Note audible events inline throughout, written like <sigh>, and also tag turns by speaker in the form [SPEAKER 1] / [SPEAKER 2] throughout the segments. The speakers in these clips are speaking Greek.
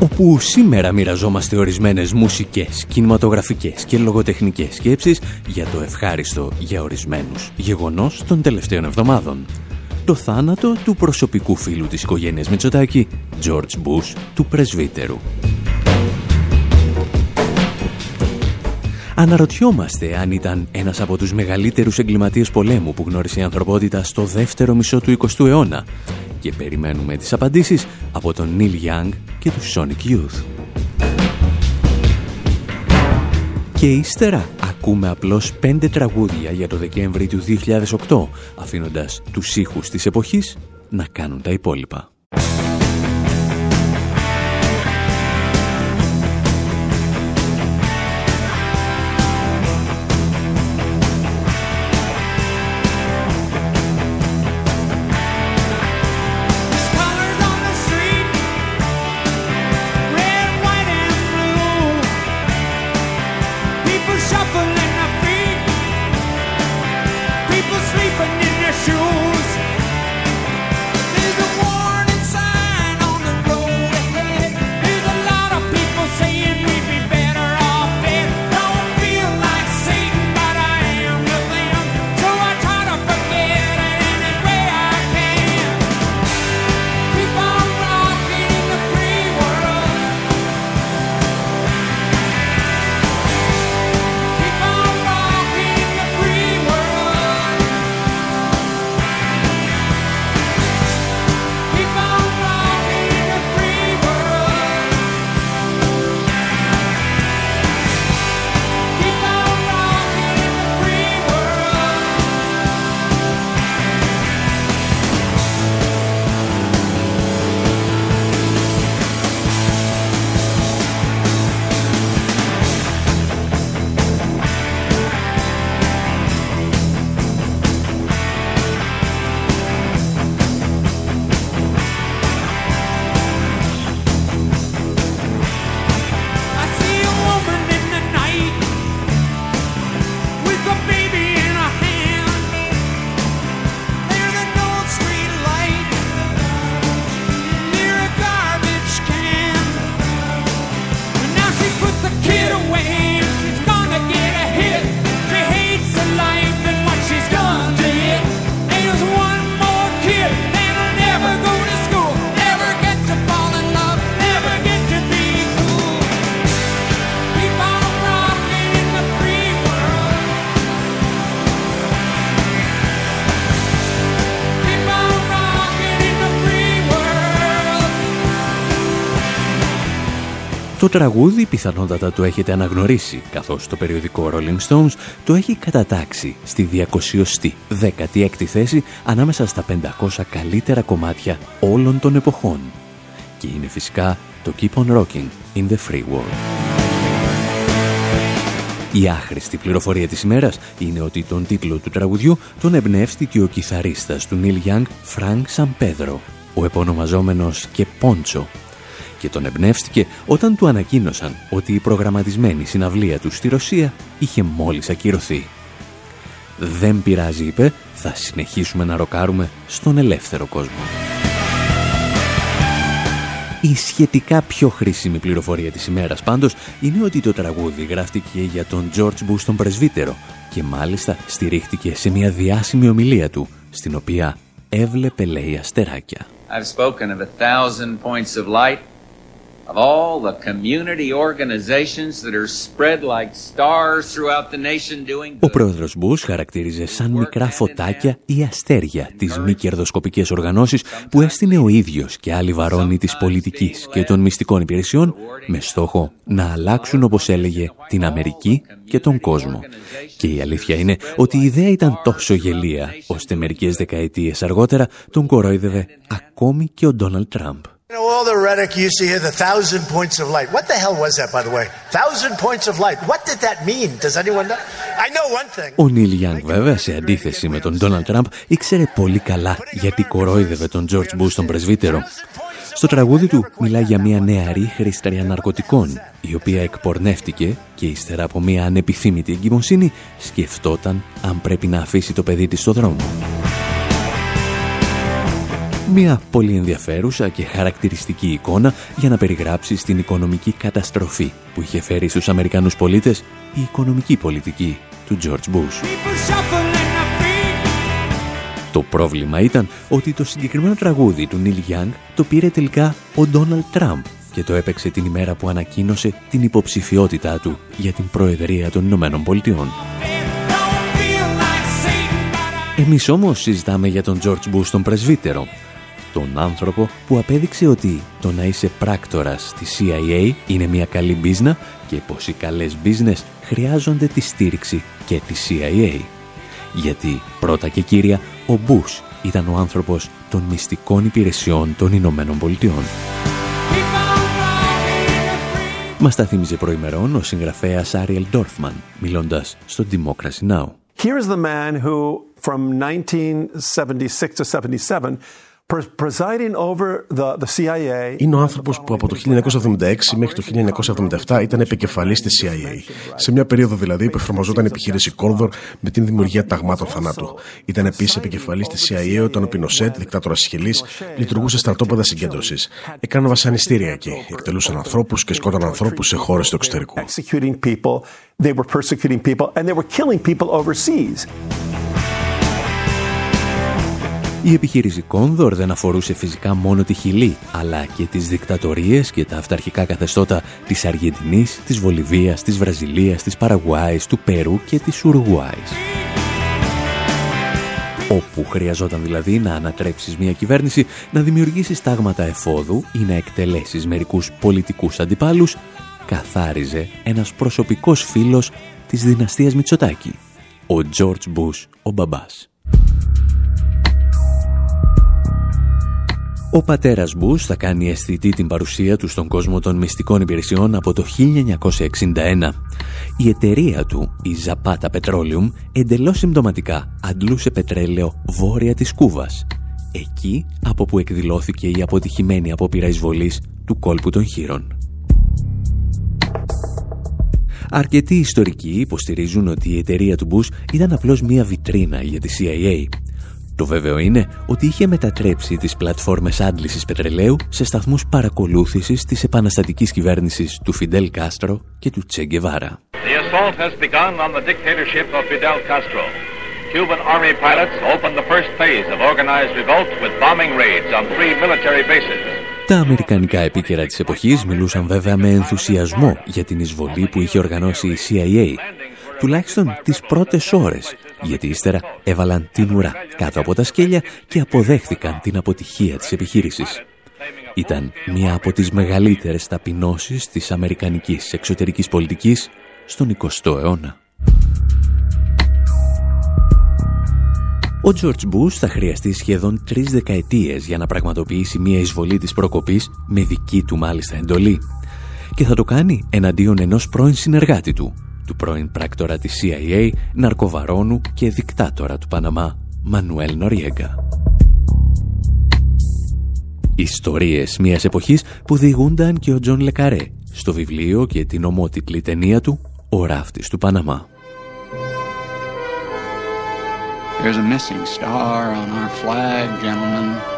[SPEAKER 1] Όπου σήμερα μοιραζόμαστε ορισμένες μουσικές, κινηματογραφικές και λογοτεχνικές σκέψεις για το ευχάριστο για ορισμένους γεγονός των τελευταίων εβδομάδων. Το θάνατο του προσωπικού φίλου της οικογένειας Μητσοτάκη, George Bush, του πρεσβύτερου. Αναρωτιόμαστε αν ήταν ένας από τους μεγαλύτερους εγκληματίες πολέμου που γνώρισε η ανθρωπότητα στο δεύτερο μισό του 20ου αιώνα και περιμένουμε τις απαντήσεις από τον Neil Young και τους Sonic Youth. Και ύστερα ακούμε απλώς πέντε τραγούδια για το Δεκέμβρη του 2008, αφήνοντας τους ήχους της εποχής να κάνουν τα υπόλοιπα. Το τραγούδι πιθανότατα το έχετε αναγνωρίσει, καθώς το περιοδικό Rolling Stones το έχει κατατάξει στη 216η θέση ανάμεσα στα 500 καλύτερα κομμάτια όλων των εποχών. Και είναι φυσικά το Keep on Rocking in the Free World. Η άχρηστη πληροφορία της ημέρας είναι ότι τον τίτλο του τραγουδιού τον εμπνεύστηκε ο κιθαρίστας του Neil Young, Frank San Pedro, ο επωνομαζόμενος και Πόντσο και τον εμπνεύστηκε όταν του ανακοίνωσαν ότι η προγραμματισμένη συναυλία του στη Ρωσία είχε μόλις ακυρωθεί. «Δεν πειράζει», είπε, «θα συνεχίσουμε να ροκάρουμε στον ελεύθερο κόσμο». Η σχετικά πιο χρήσιμη πληροφορία της ημέρας πάντως είναι ότι το τραγούδι γράφτηκε για τον George Bush τον πρεσβύτερο και μάλιστα στηρίχτηκε σε μια διάσημη ομιλία του, στην οποία έβλεπε λέει αστεράκια. I've spoken of a thousand points of light of all the community organizations that are spread like stars throughout the nation doing Ο πρόεδρος Μπούς χαρακτήριζε σαν μικρά φωτάκια ή αστέρια τις μη κερδοσκοπικές οργανώσεις που έστεινε ο ίδιος και άλλοι βαρώνοι της πολιτικής και των μυστικών υπηρεσιών με στόχο να αλλάξουν όπως έλεγε την Αμερική και τον κόσμο. Και η αλήθεια είναι ότι η ιδέα ήταν τόσο γελία ώστε μερικές δεκαετίες αργότερα τον κορόιδευε ακόμη και ο Ντόναλτ Τραμπ. All the rhetoric you used to hear the thousand points of light. What the hell was that, by the way? Thousand points of light. What did that mean? Does anyone know? I know one thing. Ο Νίλ Γιάνγκ βέβαια, σε αντίθεση με τον Ντόναλτ Τραμπ, ήξερε πολύ καλά γιατί κορόιδευε τον Τζορτζ Μπούς τον πρεσβύτερο. Στο τραγούδι του μιλά για μια νεαρή χρηστρία ναρκωτικών, η οποία εκπορνεύτηκε και ύστερα από μια ανεπιθύμητη εγκυμοσύνη σκεφτόταν αν πρέπει να αφήσει το παιδί της στο δρόμο. Μια πολύ ενδιαφέρουσα και χαρακτηριστική εικόνα για να περιγράψεις την οικονομική καταστροφή που είχε φέρει στους Αμερικανούς πολίτες η οικονομική πολιτική του George Bush. Το πρόβλημα ήταν ότι το συγκεκριμένο τραγούδι του Νίλ Young το πήρε τελικά ο Ντόναλτ Τραμπ και το έπαιξε την ημέρα που ανακοίνωσε την υποψηφιότητά του για την Προεδρία των Ηνωμένων Πολιτειών. Εμείς όμως συζητάμε για τον George Bush τον πρεσβύτερο, τον άνθρωπο που απέδειξε ότι το να είσαι πράκτορας στη CIA είναι μια καλή μπίζνα και πως οι καλές business χρειάζονται τη στήριξη και τη CIA. Γιατί πρώτα και κύρια ο Μπούς ήταν ο άνθρωπος των μυστικών υπηρεσιών των Ηνωμένων Πολιτειών. Μας τα θύμιζε προημερών ο συγγραφέας Άριελ Ντόρφμαν, μιλώντας στο Democracy Now! Here is the man who, from 1976 to 77,
[SPEAKER 2] είναι ο άνθρωπος που από το 1976 μέχρι το 1977 ήταν επικεφαλής της CIA. Σε μια περίοδο δηλαδή που εφαρμοζόταν η επιχείρηση Κόρδορ με την δημιουργία ταγμάτων θανάτου. Ήταν επίσης επικεφαλής της CIA όταν ο Πινοσέτ, δικτάτορας της Χιλής, λειτουργούσε στρατόπεδα συγκέντρωσης. Έκαναν βασανιστήρια εκεί. Εκτελούσαν ανθρώπους και σκότωναν ανθρώπους σε χώρες του εξωτερικού.
[SPEAKER 1] Η επιχείρηση Κόνδορ δεν αφορούσε φυσικά μόνο τη Χιλή, αλλά και τις δικτατορίες και τα αυταρχικά καθεστώτα της Αργεντινής, της Βολιβίας, της Βραζιλίας, της Παραγουάης, του Περού και της Ουρουγουάης. Όπου χρειαζόταν δηλαδή να ανατρέψεις μια κυβέρνηση, να δημιουργήσεις τάγματα εφόδου ή να εκτελέσεις μερικούς πολιτικούς αντιπάλους, καθάριζε ένας προσωπικός φίλος της δυναστείας Μητσοτάκη, ο Τζόρτζ Μπούς, ο μπαμπάς. Ο πατέρας Μπούς θα κάνει αισθητή την παρουσία του στον κόσμο των μυστικών υπηρεσιών από το 1961. Η εταιρεία του, η Zapata Petroleum, εντελώς συμπτωματικά αντλούσε πετρέλαιο βόρεια της Κούβας. Εκεί από που εκδηλώθηκε η αποτυχημένη απόπειρα εισβολής του κόλπου των χείρων. Αρκετοί ιστορικοί υποστηρίζουν ότι η εταιρεία του Μπούς ήταν απλώς μία βιτρίνα για τη CIA το βέβαιο είναι ότι είχε μετατρέψει τις πλατφόρμες άντλησης πετρελαίου σε σταθμούς παρακολούθησης της επαναστατικής κυβέρνησης του Φιντέλ Κάστρο και του Τσε Γκεβάρα. Cuban army pilots opened the first phase of organized revolt with bombing raids on three military bases. Τα αμερικανικά επίκαιρα της εποχής μιλούσαν βέβαια με ενθουσιασμό για την εισβολή που είχε οργανώσει η CIA τουλάχιστον τις πρώτες ώρες, γιατί ύστερα έβαλαν την ουρά κάτω από τα σκέλια και αποδέχθηκαν την αποτυχία της επιχείρησης. Ήταν μία από τις μεγαλύτερες ταπεινώσεις της αμερικανικής εξωτερικής πολιτικής στον 20ο αιώνα. Ο George Bush θα χρειαστεί σχεδόν τρεις δεκαετίες για να πραγματοποιήσει μία εισβολή της προκοπής με δική του μάλιστα εντολή και θα το κάνει εναντίον ενός πρώην συνεργάτη του, του πρώην πράκτορα της CIA, ναρκοβαρόνου και δικτάτορα του Παναμά, Μανουέλ Νοριέγκα. Ιστορίες μιας εποχής που διηγούνταν και ο Τζον Λεκαρέ στο βιβλίο και την ομότιτλη ταινία του «Ο ράφτης του Παναμά». There's a missing star on our flag, gentlemen.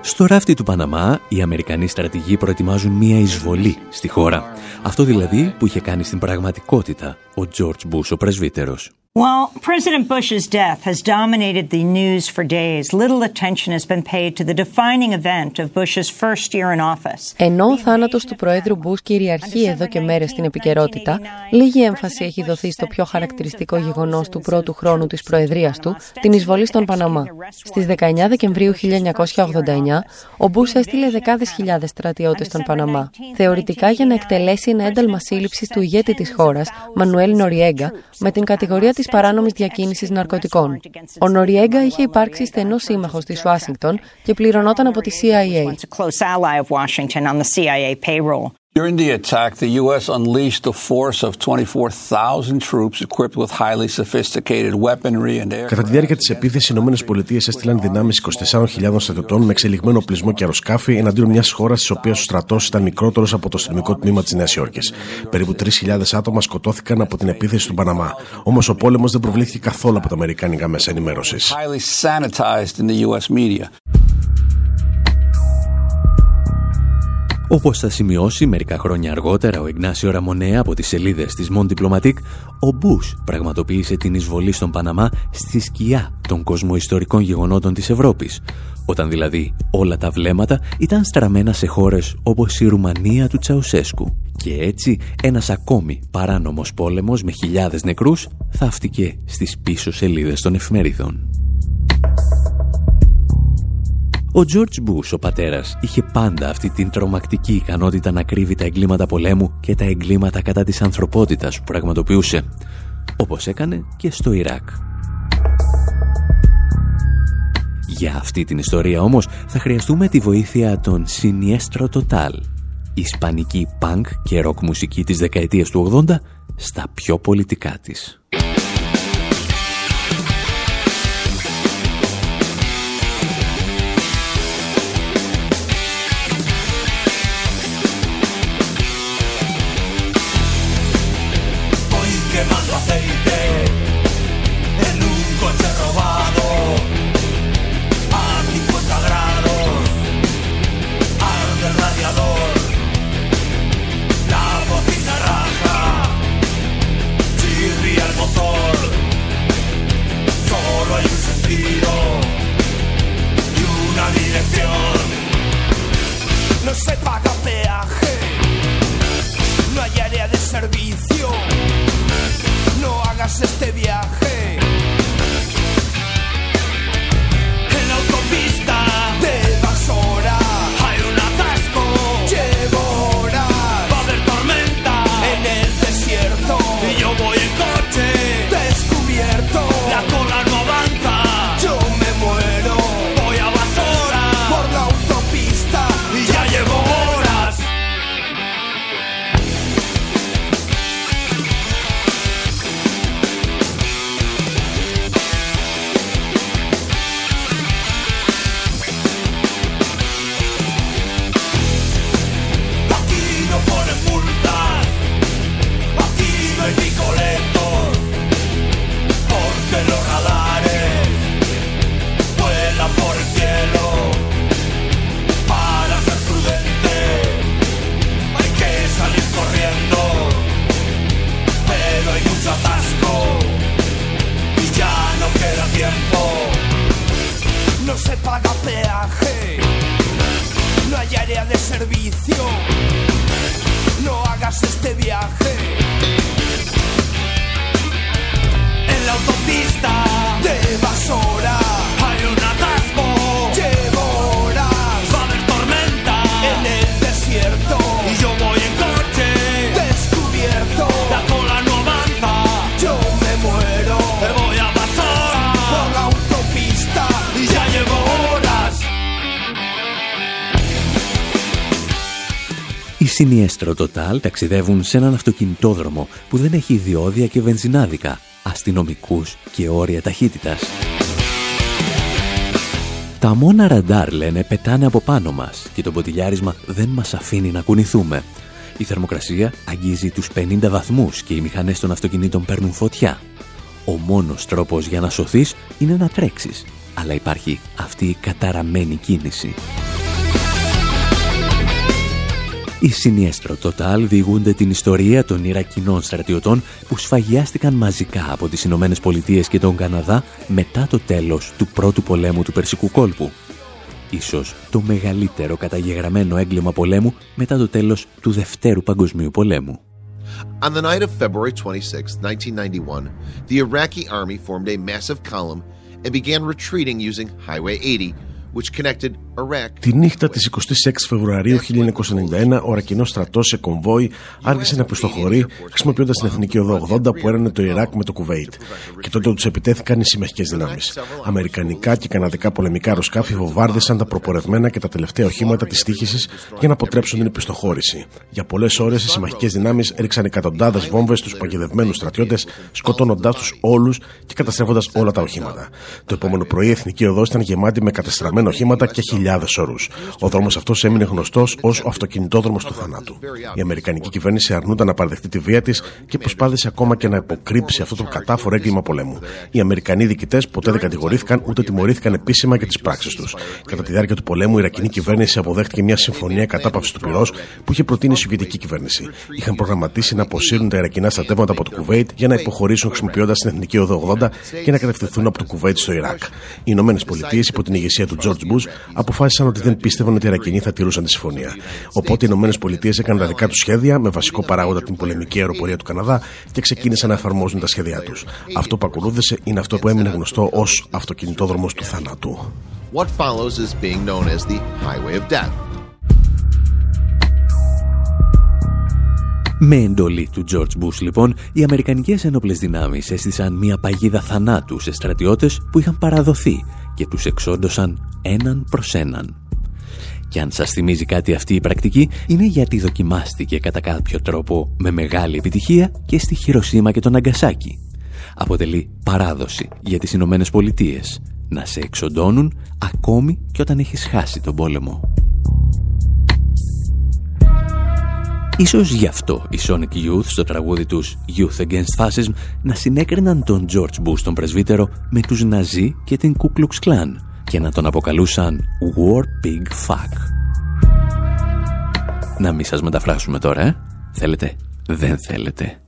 [SPEAKER 1] Στο ράφτη του Παναμά, οι Αμερικανοί στρατηγοί προετοιμάζουν μία εισβολή στη χώρα. Αυτό δηλαδή που είχε κάνει στην πραγματικότητα ο George Bush ο πρεσβύτερος. While President Bush's death has dominated the news for days, little attention has been paid to the defining event of Bush's first year in office. Ενώ ο θάνατος του Προέδρου Μπούς κυριαρχεί εδώ και μέρες στην επικαιρότητα, λίγη έμφαση έχει δοθεί στο πιο χαρακτηριστικό γεγονός του πρώτου χρόνου της Προεδρίας του, την εισβολή στον Παναμά. Στις 19 Δεκεμβρίου 1989, ο Μπούς έστειλε δεκάδες χιλιάδες στρατιώτες στον Παναμά, θεωρητικά για να εκτελέσει ένα ένταλμα σύλληψης του ηγέτη της χώρας, Μανουέλ Νοριέγκα, με την κατηγορία
[SPEAKER 3] της παράνομης διακίνησης ναρκωτικών. Ο Νοριέγκα είχε υπάρξει στενός σύμμαχος της Ουάσιγκτον και πληρωνόταν από τη CIA.
[SPEAKER 4] During the attack, the U.S. unleashed a force of 24,000 troops equipped with highly sophisticated weaponry and air.
[SPEAKER 2] Κατά τη διάρκεια της επίθεσης, οι ΗΠΑ έστειλαν δυνάμεις 24.000 στρατιωτών με εξελιγμένο οπλισμό και αεροσκάφη εναντίον μιας χώρας της οποίας ο στρατός ήταν μικρότερος από το αστυνομικό τμήμα της Νέας Υόρκης. Περίπου 3.000 άτομα σκοτώθηκαν από την επίθεση του Παναμά. Όμως ο πόλεμος δεν προβλήθηκε καθόλου από τα Αμερικάνικα μέσα ενημέρωσης.
[SPEAKER 1] Όπως θα σημειώσει μερικά χρόνια αργότερα ο Ιγνάσιο Ραμονέα από τις σελίδες της Mon Diplomatique, ο Μπούς πραγματοποίησε την εισβολή στον Παναμά στη σκιά των κοσμοϊστορικών γεγονότων της Ευρώπης, όταν δηλαδή όλα τα βλέμματα ήταν στραμμένα σε χώρες όπως η Ρουμανία του Τσαουσέσκου. Και έτσι ένας ακόμη παράνομος πόλεμος με χιλιάδες νεκρούς θαύτηκε στις πίσω σελίδες των εφημερίδων. Ο George Bush, ο πατέρας, είχε πάντα αυτή την τρομακτική ικανότητα να κρύβει τα εγκλήματα πολέμου και τα εγκλήματα κατά της ανθρωπότητας που πραγματοποιούσε, όπως έκανε και στο Ιράκ. Για αυτή την ιστορία όμως θα χρειαστούμε τη βοήθεια των Siniestro Total, ισπανική punk και rock μουσική της δεκαετίας του 80 στα πιο πολιτικά της. Σινιέστρο Total ταξιδεύουν σε έναν αυτοκινητόδρομο που δεν έχει διόδια και βενζινάδικα, αστυνομικούς και όρια ταχύτητας. Τα μόνα ραντάρ, λένε, πετάνε από πάνω μας και το ποτηλιάρισμα δεν μας αφήνει να κουνηθούμε. Η θερμοκρασία αγγίζει τους 50 βαθμούς και οι μηχανές των αυτοκινήτων παίρνουν φωτιά. Ο μόνος τρόπος για να σωθείς είναι να τρέξεις, αλλά υπάρχει αυτή η καταραμένη κίνηση. Οι Σινιέστρο Total διηγούνται την ιστορία των Ιρακινών στρατιωτών που σφαγιάστηκαν μαζικά από τις Ηνωμένες Πολιτείες και τον Καναδά μετά το τέλος του πρώτου πολέμου του Περσικού κόλπου. Ίσως το μεγαλύτερο καταγεγραμμένο έγκλημα πολέμου μετά το τέλος του Δευτέρου Παγκοσμίου Πολέμου.
[SPEAKER 5] On the night of February 26, 1991, the Iraqi army formed a massive column and began retreating using Highway 80
[SPEAKER 2] Τη νύχτα της 26 Φεβρουαρίου 1991, ο Ρακινό στρατός σε κομβόι άρχισε να πιστοχωρεί χρησιμοποιώντας την Εθνική Οδό 80 που έρανε το Ιράκ με το Κουβέιτ. Και τότε τους επιτέθηκαν οι συμμαχικές δυνάμεις. Αμερικανικά και καναδικά πολεμικά αεροσκάφη βοβάρδισαν τα προπορευμένα και τα τελευταία οχήματα της τύχησης για να αποτρέψουν την πιστοχώρηση. Για πολλές ώρες οι συμμαχικές δυνάμεις έριξαν εκατοντάδες βόμβες στους παγιδευμένους στρατιώτες, σκοτώνοντάς τους όλους και καταστρέφοντας όλα τα οχήματα. Το επόμενο πρωί η Εθνική Οδό ήταν γεμάτη με κατεστραμμένα οχήματα και χιλιάδες όρου. Ο δρόμος αυτός έμεινε γνωστός ως ο αυτοκινητόδρομος του θανάτου. Η Αμερικανική κυβέρνηση αρνούταν να παραδεχτεί τη βία της και προσπάθησε ακόμα και να υποκρύψει αυτό το κατάφορο έγκλημα πολέμου. Οι Αμερικανοί διοικητές ποτέ δεν κατηγορήθηκαν ούτε τιμωρήθηκαν επίσημα για τις πράξεις τους. Κατά τη διάρκεια του πολέμου, η Ιρακινή κυβέρνηση αποδέχτηκε μια συμφωνία κατάπαυσης του πυρός που είχε προτείνει η Σοβιετική κυβέρνηση. Είχαν προγραμματίσει να αποσύρουν τα Ιρακινά στρατεύματα από το Κουβέιτ για να υποχωρήσουν χρησιμοποιώντας την Εθνική Οδό 80 και να κατευθυνθούν από το Κουβέιτ στο Ιράκ. Οι Ηνωμένες Πολιτείες υπό την ηγεσία του George Bush αποφάσισαν ότι δεν πίστευαν ότι οι Ιρακινοί θα τηρούσαν τη συμφωνία. Οπότε οι Ηνωμένες Πολιτείες έκαναν τα δικά τους σχέδια με βασικό παράγοντα την πολεμική αεροπορία του Καναδά και ξεκίνησαν να εφαρμόζουν τα σχέδιά τους. Αυτό που ακολούθησε είναι αυτό που έμεινε γνωστό ως αυτοκινητόδρομος του θανάτου. What follows is being known as the Highway of Death.
[SPEAKER 1] Με εντολή του George Bush, λοιπόν, οι Αμερικανικές ενόπλες δυνάμεις έστησαν μια παγίδα θανάτου σε στρατιώτες που είχαν παραδοθεί και τους εξόντωσαν έναν προς έναν. Και αν σας θυμίζει κάτι αυτή η πρακτική, είναι γιατί δοκιμάστηκε κατά κάποιο τρόπο με μεγάλη επιτυχία και στη Χειροσύμα και τον Αγκασάκη. Αποτελεί παράδοση για τις Ηνωμένες Πολιτείες να σε εξοντώνουν ακόμη και όταν έχεις χάσει τον πόλεμο. Ίσως γι' αυτό οι Sonic Youth στο τραγούδι τους Youth Against Fascism να συνέκριναν τον George Bush τον πρεσβύτερο με τους Ναζί και την Ku Klux Klan και να τον αποκαλούσαν War Pig Fuck. Να μην σας μεταφράσουμε τώρα, ε; Θέλετε; Δεν θέλετε.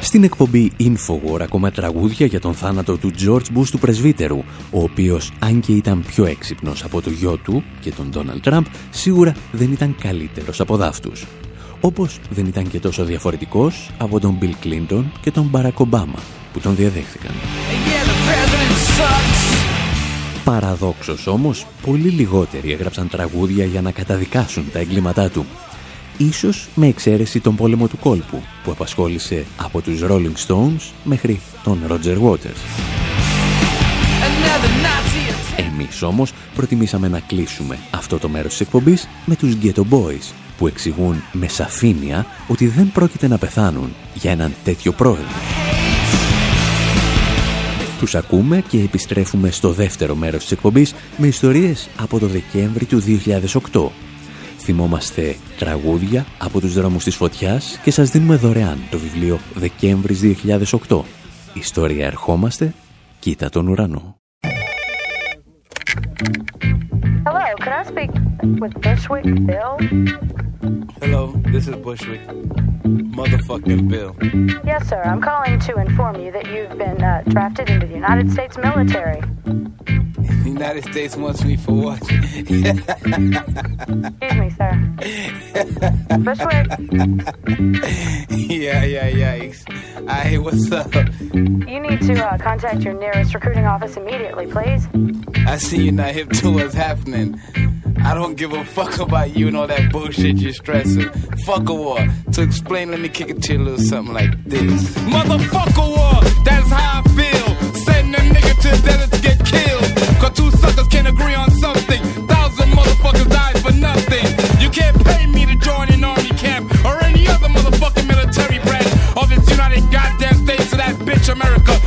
[SPEAKER 1] Στην εκπομπή Infowar ακόμα τραγούδια για τον θάνατο του George Bush του πρεσβύτερου, ο οποίος αν και ήταν πιο έξυπνος από το γιο του και τον Donald Trump, σίγουρα δεν ήταν καλύτερος από δάφτους. Όπως δεν ήταν και τόσο διαφορετικός από τον Bill Clinton και τον Barack Obama, που τον διαδέχθηκαν. Παραδόξως όμως, πολύ λιγότεροι έγραψαν τραγούδια για να καταδικάσουν τα εγκλήματά του ίσως με εξαίρεση τον πόλεμο του κόλπου που απασχόλησε από τους Rolling Stones μέχρι τον Roger Waters. Εμείς όμως προτιμήσαμε να κλείσουμε αυτό το μέρος της εκπομπής με τους Ghetto Boys που εξηγούν με σαφήνεια ότι δεν πρόκειται να πεθάνουν για έναν τέτοιο πρόεδρο. Τους ακούμε και επιστρέφουμε στο δεύτερο μέρος της εκπομπής με ιστορίες από το Δεκέμβρη του 2008 θυμόμαστε τραγούδια από τους δρόμους της φωτιάς και σας δίνουμε δωρεάν το βιβλίο Δεκέμβρης 2008. Ιστορία ερχόμαστε, κοίτα τον ουρανό. Can I speak with Bushwick Bill? Hello, this is Bushwick.
[SPEAKER 6] motherfucking bill.
[SPEAKER 7] Yes, sir. I'm calling to inform you that you've been uh, drafted into the United States military.
[SPEAKER 6] The <laughs> United States wants me for what? <laughs>
[SPEAKER 7] Excuse me, sir. Bushwick. <laughs>
[SPEAKER 6] yeah, yeah, yikes. Hey, what's up?
[SPEAKER 7] You need to uh, contact your nearest recruiting office immediately, please.
[SPEAKER 6] I see you're not hip to what's happening. I don't give a fuck about you and all that bullshit you're stressing. Fuck a war. To explain, let me kick it to you a little something like this. Motherfucker war, that's how I feel. Sending a nigga to the desert to get killed. Cause two suckers can't agree on something. Thousand motherfuckers died for nothing. You can't pay me to join an army camp or any other motherfucking military branch of this United Goddamn States of that bitch America.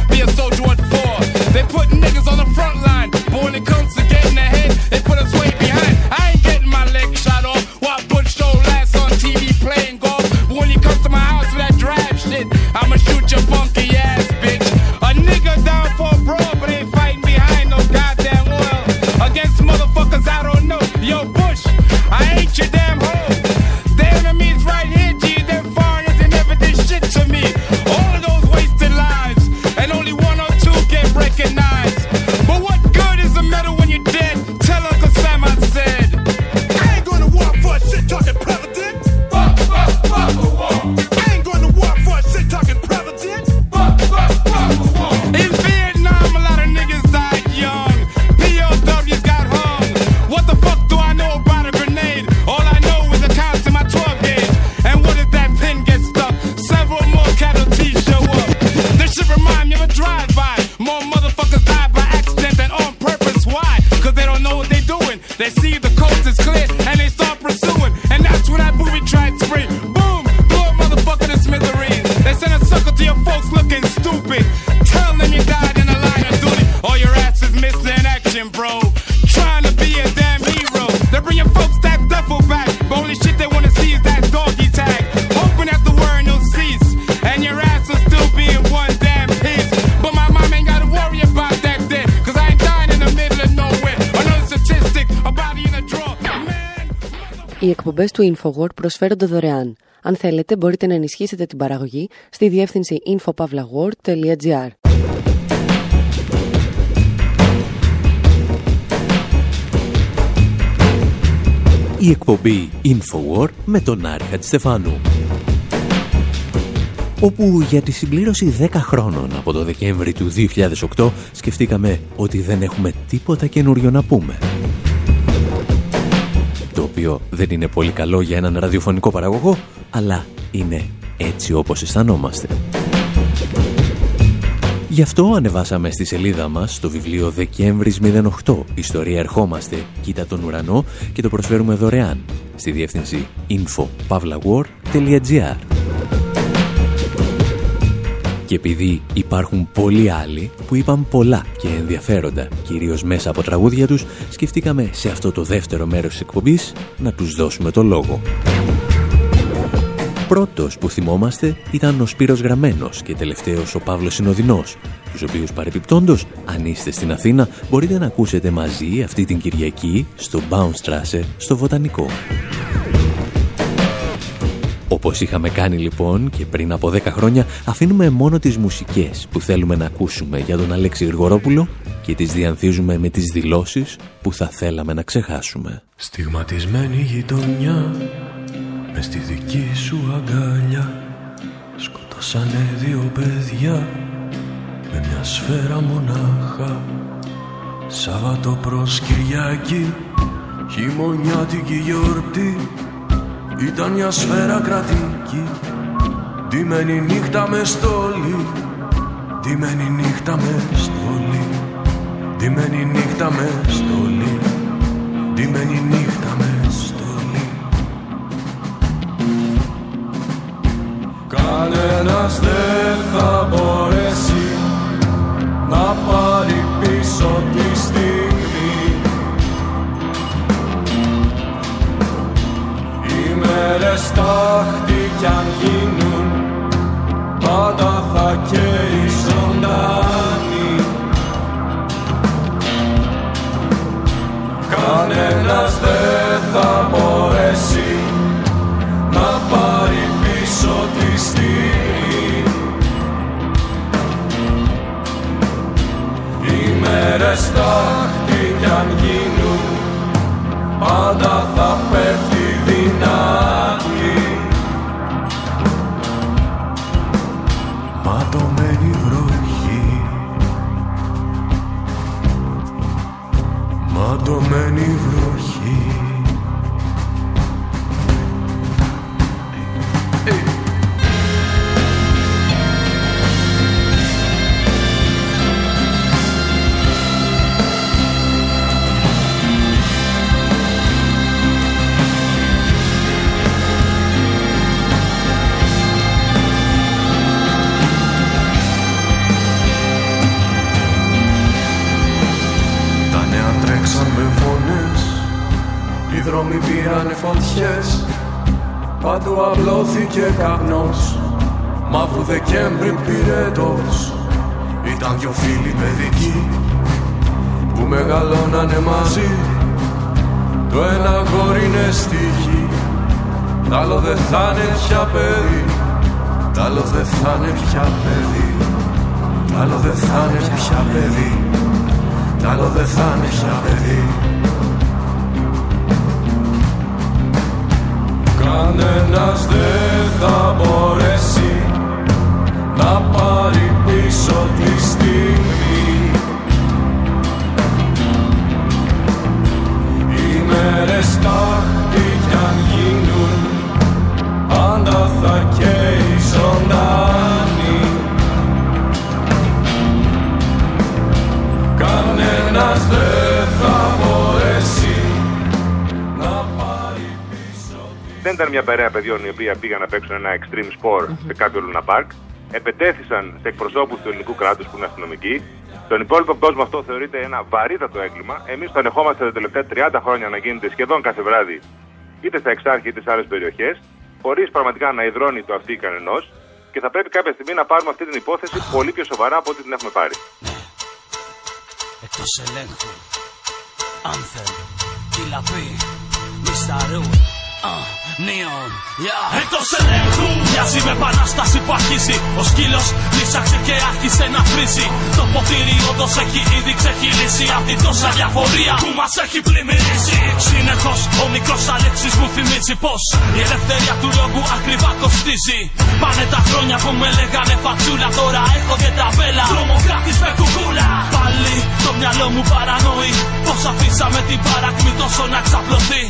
[SPEAKER 3] Εκπομπές του InfoWord προσφέρονται δωρεάν. Αν θέλετε μπορείτε να ενισχύσετε την παραγωγή στη διεύθυνση infopavlagor.gr
[SPEAKER 1] Η εκπομπή Infowar με τον Άρη Χατζηστεφάνου. Όπου για τη συμπλήρωση 10 χρόνων από το Δεκέμβρη του 2008 σκεφτήκαμε ότι δεν έχουμε τίποτα καινούριο να πούμε. Το οποίο δεν είναι πολύ καλό για έναν ραδιοφωνικό παραγωγό, αλλά είναι έτσι όπως αισθανόμαστε. Γι' αυτό ανεβάσαμε στη σελίδα μας το βιβλίο Δεκέμβρης 08 Ιστορία ερχόμαστε, κοίτα τον ουρανό και το προσφέρουμε δωρεάν. Στη διεύθυνση info.pavlawar.gr Και επειδή υπάρχουν πολλοί άλλοι που είπαν πολλά και ενδιαφέροντα, κυρίως μέσα από τραγούδια τους, σκεφτήκαμε σε αυτό το δεύτερο μέρος της εκπομπής να τους δώσουμε το λόγο. Πρώτος που θυμόμαστε ήταν ο Σπύρος Γραμμένος και τελευταίος ο Παύλος Συνοδεινός, τους οποίους παρεπιπτόντος, αν είστε στην Αθήνα, μπορείτε να ακούσετε μαζί αυτή την Κυριακή στο Baumstrasse στο Βοτανικό. Όπως είχαμε κάνει λοιπόν και πριν από 10 χρόνια, αφήνουμε μόνο τις μουσικές που θέλουμε να ακούσουμε για τον Αλέξη Γρηγορόπουλο και τις διανθίζουμε με τις δηλώσεις που θα θέλαμε να ξεχάσουμε.
[SPEAKER 8] Στιγματισμένη γειτονιά μες στη δική σου αγκαλιά Σκοτώσανε δύο παιδιά με μια σφαίρα μονάχα Σάββατο προς Κυριακή χειμωνιάτικη γιορτή Ήταν μια σφαίρα κρατική. Ντυμένη νύχτα με στόλι Ντυμένη νύχτα με στόλι Ντυμένη νύχτα με στόλι Ντυμένη νύχτα με στόλι Κανένας δεν θα μπορέσει να πάρει πίσω τη
[SPEAKER 9] μεγαλώνανε μαζί. Το ένα γόρι είναι στη γη Τ' άλλο δεν θα είναι πια παιδί. Τ' άλλο δεν θα είναι πια παιδί. Τ' άλλο δεν θα είναι πια παιδί. Τ' άλλο δεν θα είναι πια παιδί.
[SPEAKER 8] Κανένας δεν θα μπορέσει να πάρει πίσω τη στιγμή μέρες τάχτη κι αν γίνουν πάντα θα καίει ζωντάνη Κανένας δεν θα μπορέσει να πάρει πίσω
[SPEAKER 10] Δεν ήταν μια παρέα παιδιών οι οποίοι πήγαν να παίξουν ένα extreme sport σε κάποιο Λούνα Πάρκ. Επετέθησαν σε εκπροσώπους του ελληνικού κράτους που είναι αστυνομικοί. Στον υπόλοιπο κόσμο αυτό θεωρείται ένα βαρύτατο έγκλημα. Εμείς το ανεχόμαστε τα τελευταία 30 χρόνια να γίνεται σχεδόν κάθε βράδυ, είτε στα Εξάρχεια είτε σε άλλες περιοχές, χωρίς πραγματικά να υδρώνει το αυτή κανενός. Και θα πρέπει κάποια στιγμή να πάρουμε αυτή την υπόθεση πολύ πιο σοβαρά από ό,τι την έχουμε πάρει.
[SPEAKER 11] Εκτός ελέγχου Anthem Τι λαπή Μισταρού Νίον Εκτός ελέγχου Μοιάζει με επανάσταση που αρχίζει Ο σκύλος λύσαξε και άρχισε να βρίζει Το ποτήρι όντως έχει ήδη ξεχυλήσει Απ' την τόσα διαφορία που μας έχει πλημμυρίσει Συνεχώς ο μικρός Αλέξης μου θυμίζει πως Η ελευθερία του λόγου ακριβά κοστίζει Πάνε τα χρόνια που με λέγανε φατσούλα Τώρα έχω και ταβέλα Τρομοκράτης με κουκούλα Πάλι το μυαλό μου παρανοεί Πως αφήσαμε την παρακμή τόσο να ξαπλωθεί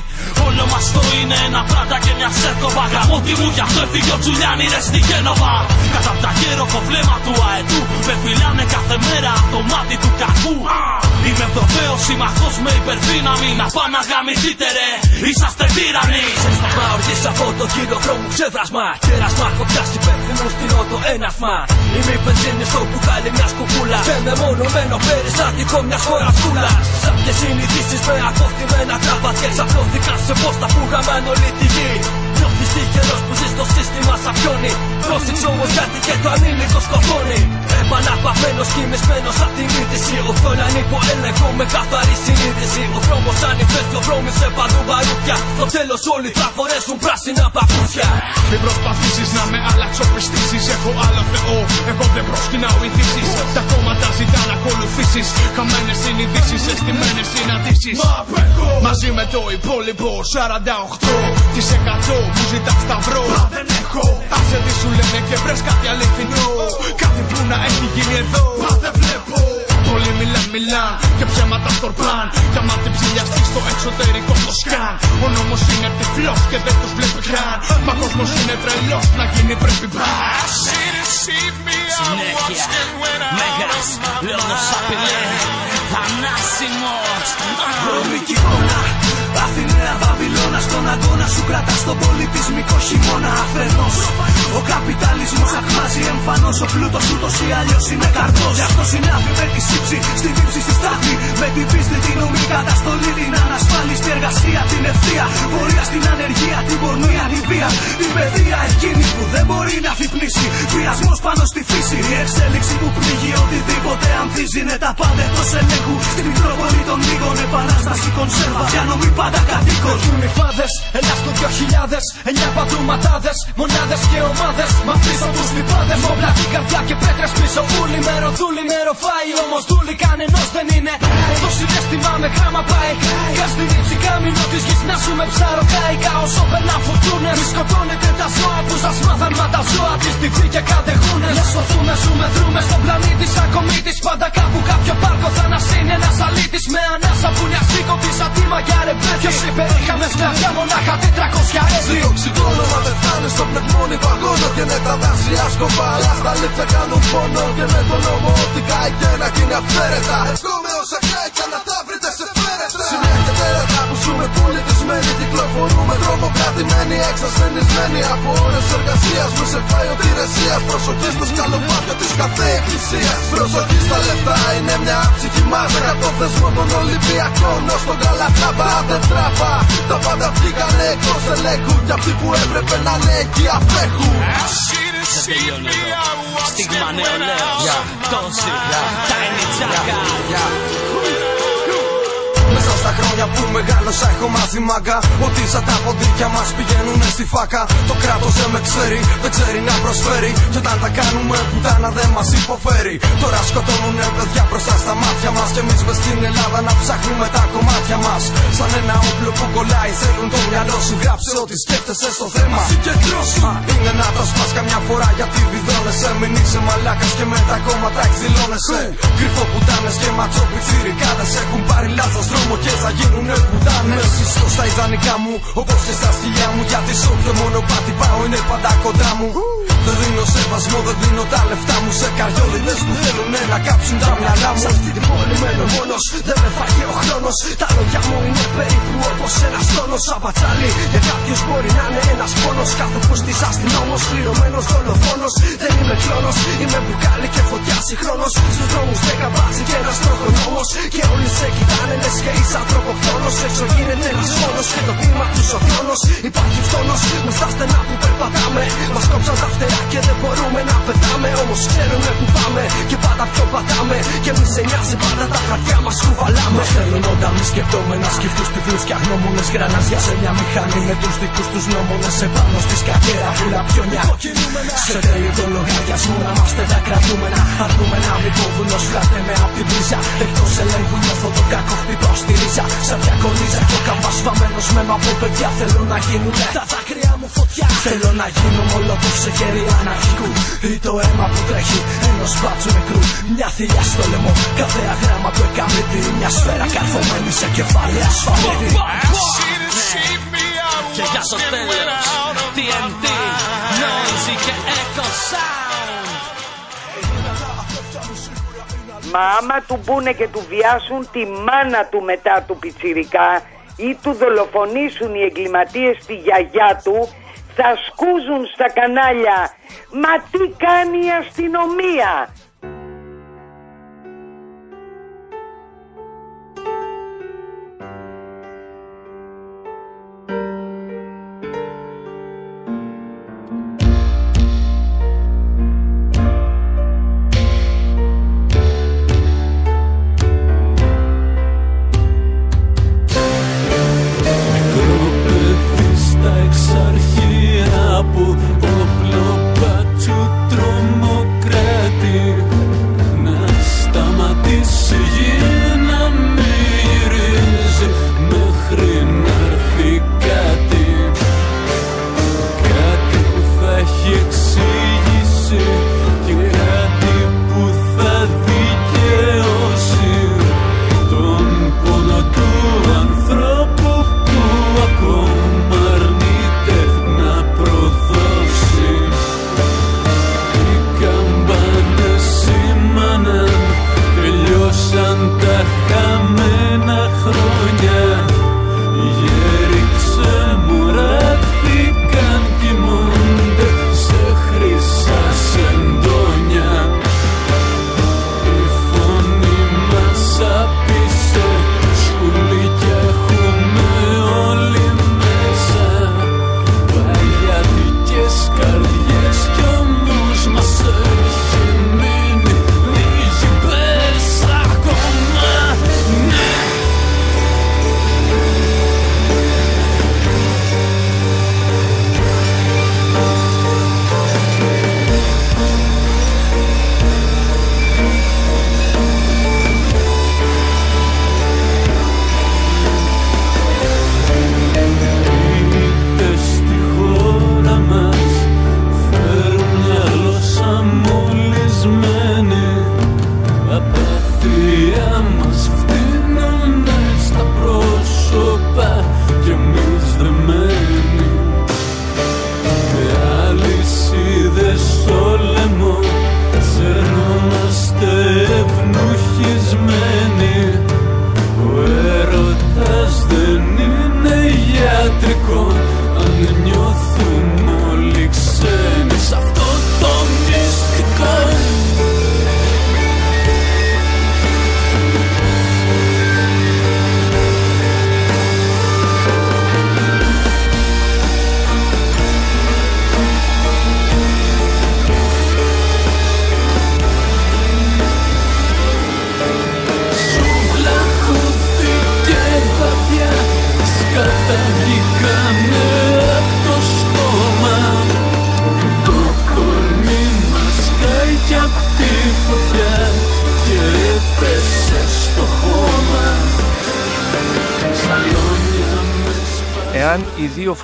[SPEAKER 11] Όλο μας το είναι ένα πράτα και μια σέρκοβα Γαμώτη μου γι' αυτό έφυγε ο Τζουλιάνι ρε στη Γένοβα. Κατά απ' τα γέροχο βλέμμα του αετού Με φυλάνε κάθε μέρα από το μάτι του κακού. Α, Είμαι Ευρωπαίος συμμαχός με υπερδύναμη. Να πάω να γαμηθείτε ρε. Είσαστε τύρανοι Σε σταυρά οργής από το χειροκρόμου ξέδρασμα Κέρασμα φωτιάς υπεύθυνο στην ότο ένασμα Είμαι η μπενζίνη στο μπουκάλι μιας κουκούλας Και με μονομένο περιστατικό μιας χώρας κούλας. Σάπιες συνειδήσεις με ακόφτημένα κραβατιές Απλώθηκαν σε πόστα που γαμάνε όλη τη γη Νιώθεις τυχερός που ζεις στο σύστημα σαν πιόνι. Πρόσεξε όμως γιατί και το ανήλικο σκοτώνει. Επαναπαυμένος κοιμισμένος απ' την είδηση Οθόνη ανήκω έλεγχο με καθαρή συνείδηση. Ο δρόμος ανηφές ο δρόμος σε παντού βαρούδια Στο τέλος όλοι θα φορέσουν πράσινα παπούτσια.
[SPEAKER 12] Μην προσπαθήσεις να με αλλαξοπιστήσεις. Έχω άλλο θεό, εγώ δεν προσκυνάω ειδήσεις Τα κόμματα ζητά να ακολουθήσεις. Χαμένες συνειδήσεις, αισθημένες συναντήσεις. Μα απέχω Μαζί με το υπόλοιπο 48% μου ζητά σταυρό. Μα δεν έχω. Άσε τι σου λένε και βρες κάτι αληθινό. Κάτι που να έχει γίνει εδώ. Μα δεν βλέπω. Πολλοί μιλάν, μιλάν και ψέματα σκορπάν Κι άμα την ψηλιαστείς στο εξωτερικό το σκάν. Ο νόμος είναι τυφλός και δεν τους βλέπει καν. Μα κόσμος είναι τρελός να γίνει πρέπει μπας.
[SPEAKER 11] Συνέχεια. Μέγας. Λόγος απειλές. Θανάσιμος.
[SPEAKER 13] Βρωμική εικόνα Αθηναία Βαβυλώνα στον αγώνα σου κρατάς τον πολιτισμικό χειμώνα αφενός. Ο καπιταλισμός ακμάζει εμφανώς Ο πλούτος ούτως ή αλλιώς είναι καρδός. Γι' αυτό συνάδει με τη σύψη στην ύψη στη στάθη. Με την πίστη την ομή καταστολή την ανασφάλιστη εργασία Την ευθεία. Πορεία στην ανεργία Την πορνεία την βία Την παιδεία εκείνη που δεν μπορεί να θυπνήσει Βιασμός πάνω στη φύση Η εξέλιξη που πνίγει οτιδήποτε ανθίζει. Είναι τα πάντα εκτός ελέγχου Στην Μητρόπολη των λίγων επανάσταση
[SPEAKER 14] κονσέρβα. Για νομή πάντα κατοίκων
[SPEAKER 13] Έχουν οι φάδες, έλα στο 2000 Εννιά πατρουματάδες, μονάδες και ομάδες. Μα πίσω τους τυπάδες Μόμπλα την καρδιά και πέτρες πίσω. Ούλοι με ροδούλοι με ροφάει Όμως δούλοι κανενός δεν είναι. Το συνέστημα με γράμμα πάει. Κάστη ρίτσι κάμινο της γης να σου με ψάρο κάικα Όσο περνά φουρτούνες Μη σκοτώνετε τα ζώα που σας μάθαν Μα τα ζώα της τη φύ και κατεχούνε. Να σωθούμε, ζούμε, δρούμε στον πλανήτη σαν κομίτης. Πάντα κάπου κάποιο πάρκο θα ανασύνει ένας αλήτης. Με ανάσα που νοιαστήκω της ατήμα για ρεμπέτη Ποιος είπε είχαμε σκλαβιά μονάχα 400 έτη
[SPEAKER 15] Στο οξυγόνο μα δεν φτάνει στο πνευμόνι βαγόνο Και με τα δάση σκοπά. Αλλά στα λίπια κάνουν πόνο Και με τον νόμο ότι κάει και να γίνει αυθαίρετα. Ευκόμε όσα κάει και να τα βρείτε σε φέρετρα. Συνέχεια τέρατα που ζούμε πολιτισμένοι Κυκλοφορούμε τρομοκρατημένοι Εξασθενισμένοι από ώρες εργασίας Μη σε φάει ότι ρεσίας Προσοχή στο σκαλοπάτιο της κάθε εκκλησίας Προσοχή στα λεφτά είναι μια ψυχή μάζα Το θεσμό των Ολυμπιακών ως τον Καλατάμπα Δεν τράπα Τα πάντα βγήκανε εκτός ελέγχου Κι αυτοί που έπρεπε να είναι εκεί απέχουν
[SPEAKER 11] Δεν τελειώνει εδώ. Στίγμα νεολαίο. Τόση. Tiny Chaka.
[SPEAKER 15] Μέσα στα χρόνια που μεγάλωσα έχω μάθει μάγκα. Ότι σαν τα ποντίκια μας πηγαίνουν στη φάκα. Το κράτος δεν με ξέρει, δεν ξέρει να προσφέρει. Κι όταν τα κάνουμε πουτάνα δεν μας υποφέρει. Τώρα σκοτώνουνε παιδιά μπροστά στα μάτια μας. Κι εμείς μες στην Ελλάδα να ψάχνουμε τα κομμάτια μας. Σαν ένα όπλο που κολλάει θέλουν το μυαλό σου. Γράψε ό,τι σκέφτεσαι στο θέμα. Συγκεντρώσου Είναι να το σπάς καμιά φορά γιατί βιδώνεσαι. Μην είσαι μαλάκας και με τα κόμματα εκδηλώνεσαι. Κρυφό πουτάνες και ματσό πιτσιρικάδες Έχουν πάρει λάθος δρόμο και θα γίνουνε πουτάνες Συστώ στα ιδανικά μου. Όπως και στα σκυλιά μου Γιατί σε όποιο μονοπάτι πάω είναι πάντα κοντά μου Δεν δίνω σεβασμό, δεν δίνω τα λεφτά μου Σε καριόλιδες που θέλουν να κάψουν τα μυαλά μου. Σε αυτή την πόλη μένω μόνος, δεν με φάγει ο χρόνος. Τα λόγια μου είναι περίπου όπως ένας τόνος Απατσάλι, για κάποιους μπορεί να είναι ένας πόνος Κάθε φουστής αστυνόμος, πληρωμένος δολοφόνος. Δεν είμαι κλόνος, είμαι μπουκάλι και φωτιά συγχρόνος Στους δρόμους δέκα μπάζει και ένας τροχονόμος. Και όλοι σε κοιτάνε λες και είσαι ανθρωποκτόνος. Έξω γίνεται ένας φόνος και το πείμα τους ο χρόνος Υπάρχει φθόνος με στα στενά που περπατάμε Μας κόψαν τα φτερά και δεν μπορούμε να πετάμε Όμως ξέρουμε που πάμε και πάντα πιο πατάμε. Και μη σε νοιάζει πάντα τα χαρτιά μας κουβαλάμε Μας θέλουν όταν μη σκεπτόμενα σκεφτούς τυφλούς και αγνώμονες Γρανάζια σε μια μηχανή με τους δικούς τους νόμονες Επάνω στη σκακέρα βουλα πιόνια Σε τέλειο το λογαριασμό να είμαστε τα κρατούμενα Αρνούμε να μην κόβουν ως φλάτε με απ' την πρίζα. Εκτός ελέγχου νιώθω το κακό χτυπάω στη ρίζα. Σαν μια κολίζα και ο καμπάς βαμμένος με από παιδιά Θέλω να γίνουνε. Τα δάκρυα μου φωτιά. Θέλω να γίνω μολότοφ σε χέρι αναρχικού. Ή το αίμα που τρέχει ενός μπάτσου νεκρού. Μια θηλιά στο λαιμό κάθε αγράμμα του εκαμίτη Μια σφαίρα. Καρφωμένη σε κεφάλι ασφαλίτη
[SPEAKER 11] Και για το τέλος TNT Noisy και Echo Sound
[SPEAKER 16] Μα άμα του μπουνε και του βιάσουν τη μάνα του μετά του πιτσιρικά ή του δολοφονήσουν οι εγκληματίες τη γιαγιά του θα σκούζουν στα κανάλια. Μα τι κάνει η αστυνομία;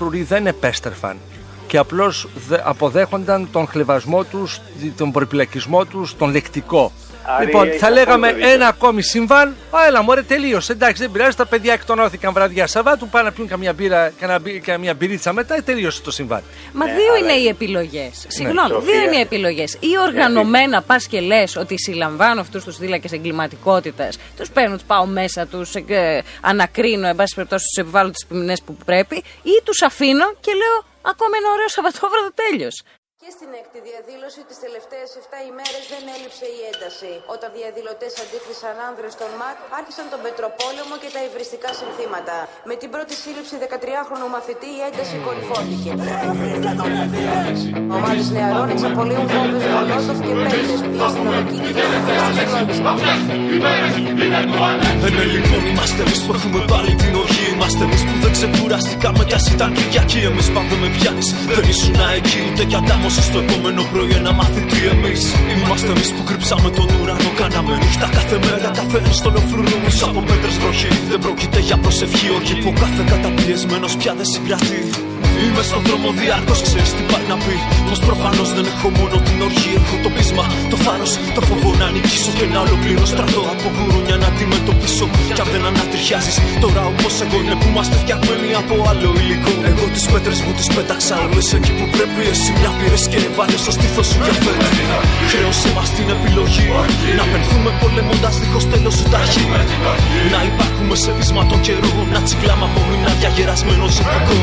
[SPEAKER 17] Οι δύο φρουροί δεν επέστρεφαν και απλώς αποδέχονταν τον χλεβασμό τους, τον προπυλακισμό τους, τον λεκτικό.
[SPEAKER 18] Άρα,
[SPEAKER 17] λοιπόν,
[SPEAKER 18] έχει
[SPEAKER 17] θα λέγαμε
[SPEAKER 18] απόλυτο δίκιο.
[SPEAKER 17] ένα ακόμη συμβάν. Α, έλα, μωρέ, τελείωσε. Εντάξει, δεν πειράζει. Τα παιδιά εκτονώθηκαν βραδιά Σαββάτου. Πάνε να πιούν καμιά, μπύρα, κανένα μπι- καμιά μπυρίτσα μετά. ε, Τελείωσε το συμβάν.
[SPEAKER 19] Μα δύο είναι οι επιλογές. Συγγνώμη,
[SPEAKER 17] Σοφία.
[SPEAKER 19] δύο είναι οι επιλογές. Ή οργανωμένα πας και λες ότι συλλαμβάνω αυτούς τους θύλακε εγκληματικότητα, τους παίρνω, τους πάω μέσα, τους ανακρίνω, εν πάση περιπτώσει, τους επιβάλλω τις ποινέ που πρέπει, ή τους αφήνω και λέω ακόμα ένα ωραίο Σαββατόβραδο τέλειος.
[SPEAKER 20] Και στην έκτη διαδήλωση τις τελευταίες 7 ημέρες δεν έλειψε η ένταση. Όταν διαδηλωτές αντίκρισαν άνδρες των ΜΑΚ, άρχισαν τον πετροπόλεμο και τα υβριστικά συνθήματα. Με την πρώτη σύλληψη 13χρονου μαθητή η ένταση κορυφώθηκε. Ομάδες νεαρών εξαπολύουν βόμβες μολότοφ και πέλτες. Οι αστυνομικοί
[SPEAKER 14] Ε, ναι, λοιπόν, είμαστε εμείς που έχουμε πάλι την οργή. Είμαστε εμείς που δεν ξεκουραστήκαμε κι ας ήταν Κυριακή. Εμείς πάντα με πιάνεις. Δεν ήσουν εκεί ούτε κι αντάμωση στο επόμενο πρωί ένα μαθητή εμείς. Είμαστε εμείς που κρύψαμε τον ουρανό. Κάναμε νύχτα κάθε μέρα, κάθε ένας στον οφρουρό. Πίσω από πέτρες βροχή. Δεν πρόκειται για προσευχή, όχι που κάθε καταπιεσμένος πια δεν συγκρατεί. Είμαι στον δρόμο διάρκω, ξέρεις τι πάει να πει. Πως προφανώς δεν έχω μόνο την οργή, έχω το πείσμα, το θάρρος, το φόβο να νικήσω και να ολοκληρώ στρατό από γουρούνια να αντιμετωπίσω. Κι αν δεν ανατριχιάζεις τώρα όπω εγώ είναι που είμαστε φτιαγμένοι από άλλο υλικό. Εγώ τις πέτρες μου τις πέταξα όλε εκεί που πρέπει. Εσύ μια πήρες και βάλε στο στήθος σου για φέτος. Χρέωσε μας την επιλογή να πενθούμε πολεμώντας δίχως τέλος σου ταχύ. Να υπάρχουμε σε πείσμα των καιρών, να τσιγκλάμε από μηνάρια γερασμένο ζευγικό.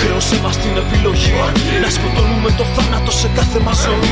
[SPEAKER 14] Χρέωσε μας την επιλογή να σκοτώνουμε το θάνατο σε κάθε μας ζωή.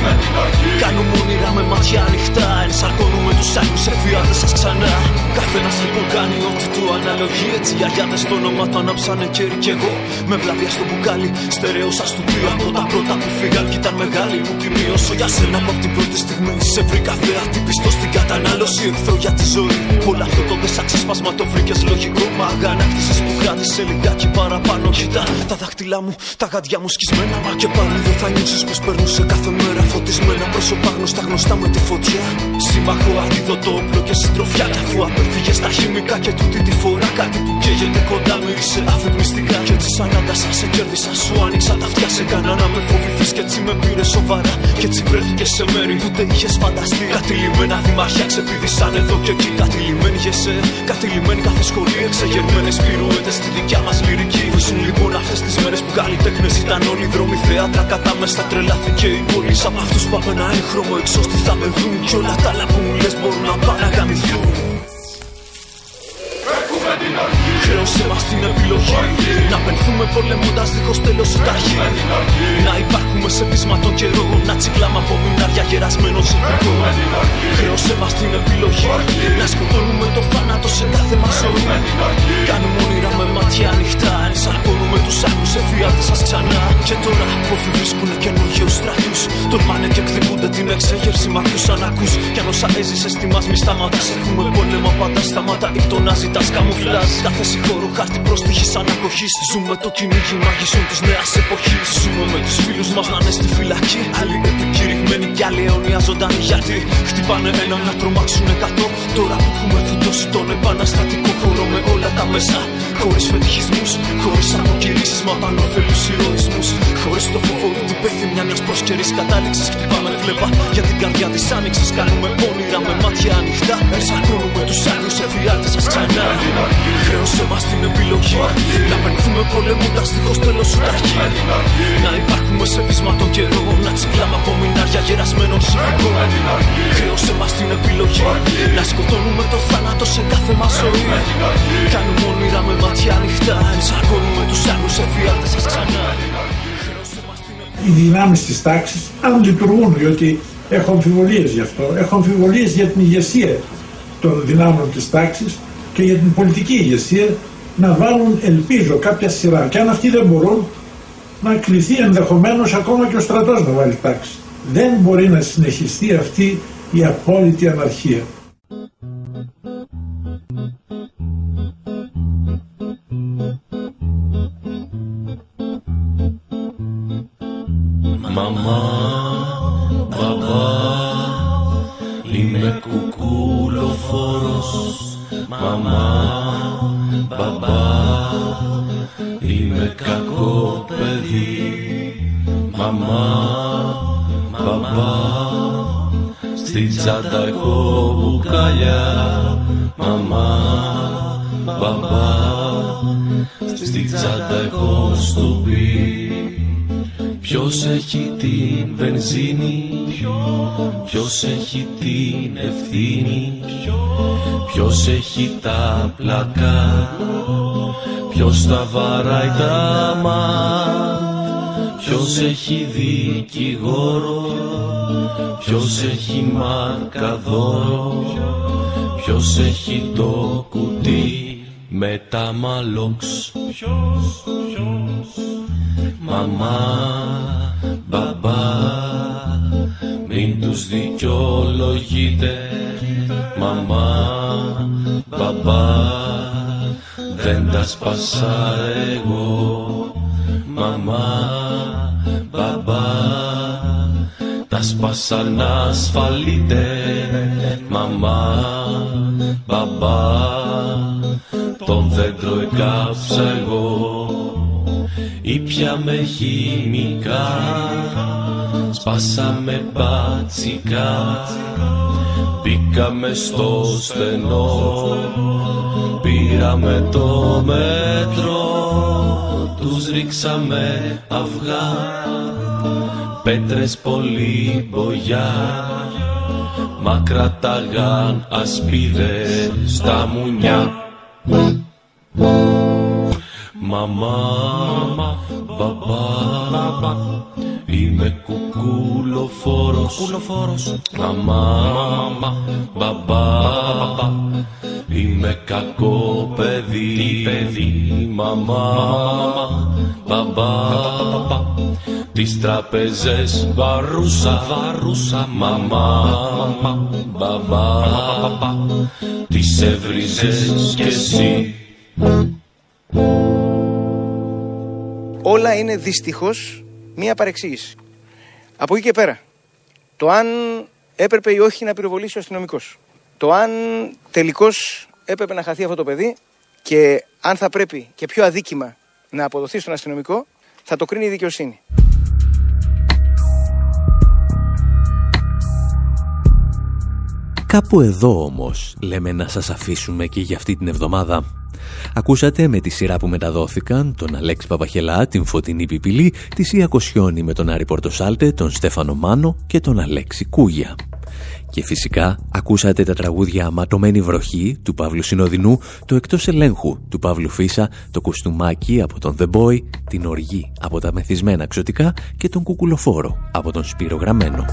[SPEAKER 14] Κάνουμε όνειρα με μάτια ανοιχτά, ενσαρκώνουμε τους άλλου εφιάδε σας ξανά. Καθένα λοιπόν κάνει ό,τι του αναλογεί. Έτσι οι αγιάδε στο όνομα του ανάψανε κέρι κι εγώ. Με βλαβιά στο μπουκάλι, στερέωσα στο πλοίο από τα πρώτα που φύγαν κι ήταν μεγάλη μου τιμή. Όσο για σένα από την πρώτη στιγμή σε βρήκα θέα. Τι πιστό στην κατανάλωση, εχθρό για τη ζωή. Όλο αυτό το δεσαξίσπασμα το βρήκες λογικό. Μα αγανάκτησες που κράτησε λιγάκι παραπάνω. Κοιτά τα δάχτυλά μου, τα γαντιά μου σκισμένα. Μα και πάλι δεν θα νιώσει πως περνούσε κάθε μέρα φωτισμένα πρόσωπα γνωστά γνωστά με τη φωτιά. Σύμμαχο αντίδοτο όπλο και συντροφιά. Κι αφού απέφυγες στα χημικά και τούτη τη φορά κάτι που καίγεται κοντά μύρισε αφυπνιστικά. Κι έτσι σαν άγκασα σε κέρδισα, σου άνοιξα τα αυτιά. Σε κάνα να με φοβηθείς και έτσι με πήρε σοβαρά. Κι έτσι βρέθηκες σε μέρη που δεν είχες φανταστεί. Κατηλημένα δημάρχια ξεπηδήσαν εδώ και εκεί. Κατηλημένοι γεσέ, κατηλημένοι κάθε σχολή. Εξεγερμένε πυρουέτες στη δικιά μας λυρική. Ήσουν λοιπόν αυτές τις μέρες που καλλιτέχνες ήταν όλοι οι δρόμοι θέατρα. Κατά μέσα τρελάθηκε η πόλη. Από αυτούς που από ένα έγχρωμο εξώστη θα με δουν. Κι όλα τα άλλα που μου λες μπορούν να πάνε να γαμηθούν. Χρέωσε μα την επιλογή. Να πενθούμε πολεμώντας δίχως τέλος σου ταχύ. Να υπάρχουμε σε πείσμα των καιρών Να τσιγκλάμε από μηνάρια γερασμένο ζευγικό Χρέωσε μα την επιλογή. Να σκοτώνουμε το θάνατο σε κάθε μας ζωή Κάνουμε όνειρα με μάτια ανοιχτά. Ενσαρκώνουμε τους άλλου εφιάτε σας ξανά. Και τώρα απόφοι βρίσκουν καινούργιους στρατούς. Τολμάνε και εκδικούνται την εξέγερση Μ' ακούσαν ακούς Κι αν όσα έζησες στη μα μη σταματάς. Έχουμε πόλεμο πάντα σταματά Ικτονά ζητάς καμουφλάζ Κάθε συγχώρο χάρτη προστιχής ανακοχής. Ζούμε το κυνήγι μαγισσών της νέας εποχής. Ζούμε με τους φίλους μας να είναι στη φυλακή. Άλλοι επικηρυγμένοι κι άλλοι αιώνια ζωντανοί Γιατί χτυπάνε έναν να τρομάξουν εκατό Τώρα που έχουμε φυτώσει τον επαναστατικό χώρο με όλα τα μέσα Χωρίς φετιχισμούς, χωρίς αποκηρύξεις Μα πάνω ωφέλους ηρωισμούς Χωρίς το φόβο ή την πέθυμια μιας προσκαιρής κατάληξης Χτυπάμε φλέβα για την καρδιά της άνοιξης Κάνουμε όνειρα με μάτια ανοιχτά. Ενσαρκώνουμε τους άλλους εφιάλτες σας ξανά. Χρέωσε μας την επιλογή. Να πενθούμε πολεμώντας δίχως τέλος σου ταχύ Να υπάρχουμε σε πείσμα των καιρών Να τσιγκλάμε από μηνάρια γερασμένων συμφικών Χρέωσε μας την επιλογή. Να σκοτώνουμε το θάνατο σε κάθε μας ζωή. Κάνουμε όνειρα με μάτια ανοιχτά Ενσαρκώνουμε τους άλλους εφιάλτες σας ξανά.
[SPEAKER 21] Οι δυνάμεις της τάξης αν λειτουργούν διότι έχω αμφιβολίες γι' αυτό έχω αμφιβολίες για την ηγεσία των δυνάμεων της τάξης και για την πολιτική ηγεσία να βάλουν ελπίζω κάποια σειρά. Και αν αυτοί δεν μπορούν να κληθεί ενδεχομένως ακόμα και ο στρατός να βάλει τάξη. Δεν μπορεί να συνεχιστεί αυτή η απόλυτη αναρχία
[SPEAKER 22] είμαι κουκούλοφόρος Μαμά, μπαμπά, είμαι κακό παιδί. Μαμά, μπαμπά Στη τσάντα έχω μπουκάλια. Μαμά, μπαμπά Στη τσάντα έχω στουπί Ποιος έχει την βενζίνη Ποιος έχει την ευθύνη Ποιος έχει τα πλακά Ποιος τα βαράει τα μάτ Ποιος έχει δικηγόρο Ποιος έχει μαρκαδόρο Ποιος έχει το κουτί με τα μαλόξ Μαμά, μπαμπά Μην τους δικαιολογείτε. Μαμά, μπαμπά Δεν τα σπάσα εγώ. Μαμά, μπαμπά Τα σπάσα να ασφαλείτε. Μαμά, μπαμπά Τον δέντρο εκάψα εγώ Ήπια με χημικά Σπάσαμε μπατσικά Μπήκαμε στο στενό Πήραμε το μέτρο Τους ρίξαμε αυγά. Πέτρες πολύ μπογιά Μα κρατάγαν ασπίδες στα μουνιά Μαμά, μπαμπά, είμαι κουκουλοφόρος, κουκουλοφόρος. Μαμά, μπαμπά, είμαι κακό παιδί, παιδί. Μαμά, μπαμπά, τις τραπεζές βαρούσα, βαρούσα. Μαμά, μπαμπά, τις έβριζες κι εσύ.
[SPEAKER 18] Όλα είναι δυστυχώς μία παρεξήγηση. Από εκεί και πέρα, το αν έπρεπε ή όχι να πυροβολήσει ο αστυνομικός, το αν τελικώς έπρεπε να χαθεί αυτό το παιδί και αν θα πρέπει και πιο αδίκημα να αποδοθεί στον αστυνομικό, θα το κρίνει η δικαιοσύνη.
[SPEAKER 1] Κάπου εδώ όμως λέμε να σας αφήσουμε και για αυτή την εβδομάδα. Ακούσατε με τη σειρά που μεταδόθηκαν τον Αλέξη Παπαχελά, την Φωτεινή Πιπηλή, τη Σία Κοσιόνη με τον Άρη Πορτοσάλτε, τον Στέφανο Μάνο και τον Αλέξη Κούγια. Και φυσικά ακούσατε τα τραγούδια «Ματωμένη βροχή» του Παύλου Συνοδεινού, το «Εκτός ελέγχου» του Παύλου Φίσα, το «Κουστούμάκι» από τον The Boy, την «Οργή» από τα μεθυσμένα ξωτικά και τον «Κουκουλοφόρο» από τον Σπύρο Γραμμένο.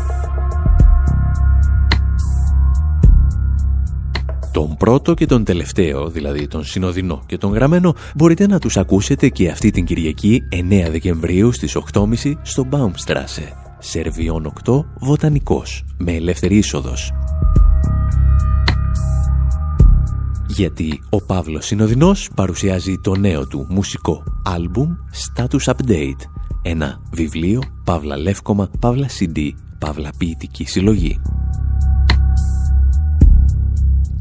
[SPEAKER 1] Τον πρώτο και τον τελευταίο, δηλαδή τον συνοδεινό και τον γραμμένο, μπορείτε να τους ακούσετε και αυτή την Κυριακή 9 Δεκεμβρίου στις 8.30 στο Baumstrasse, Σερβιόν 8, Βοτανικός, με ελεύθερη είσοδος. Γιατί ο Παύλος Συνοδεινός παρουσιάζει το νέο του μουσικό άλμπουμ Status Update, ένα βιβλίο, παύλα λεύκομα, παύλα CD, παύλα ποιητική συλλογή.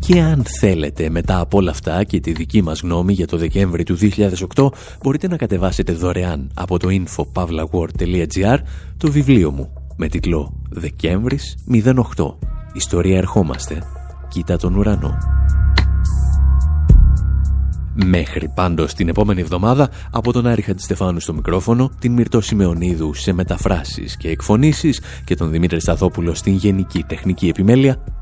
[SPEAKER 1] Και αν θέλετε μετά από όλα αυτά και τη δική μας γνώμη για το Δεκέμβρη του 2008 μπορείτε να κατεβάσετε δωρεάν από το infopavlagor.gr το βιβλίο μου με τίτλο «Δεκέμβρης 08. Ιστορία ερχόμαστε. Κοίτα τον ουρανό». Μέχρι πάντως την επόμενη εβδομάδα από τον Άρη Χατζηστεφάνου στο μικρόφωνο, την Μυρτώ Σιμεωνίδου σε μεταφράσεις και εκφωνήσεις και τον Δημήτρη Σταθόπουλο στην Γενική Τεχνική Επιμέλεια.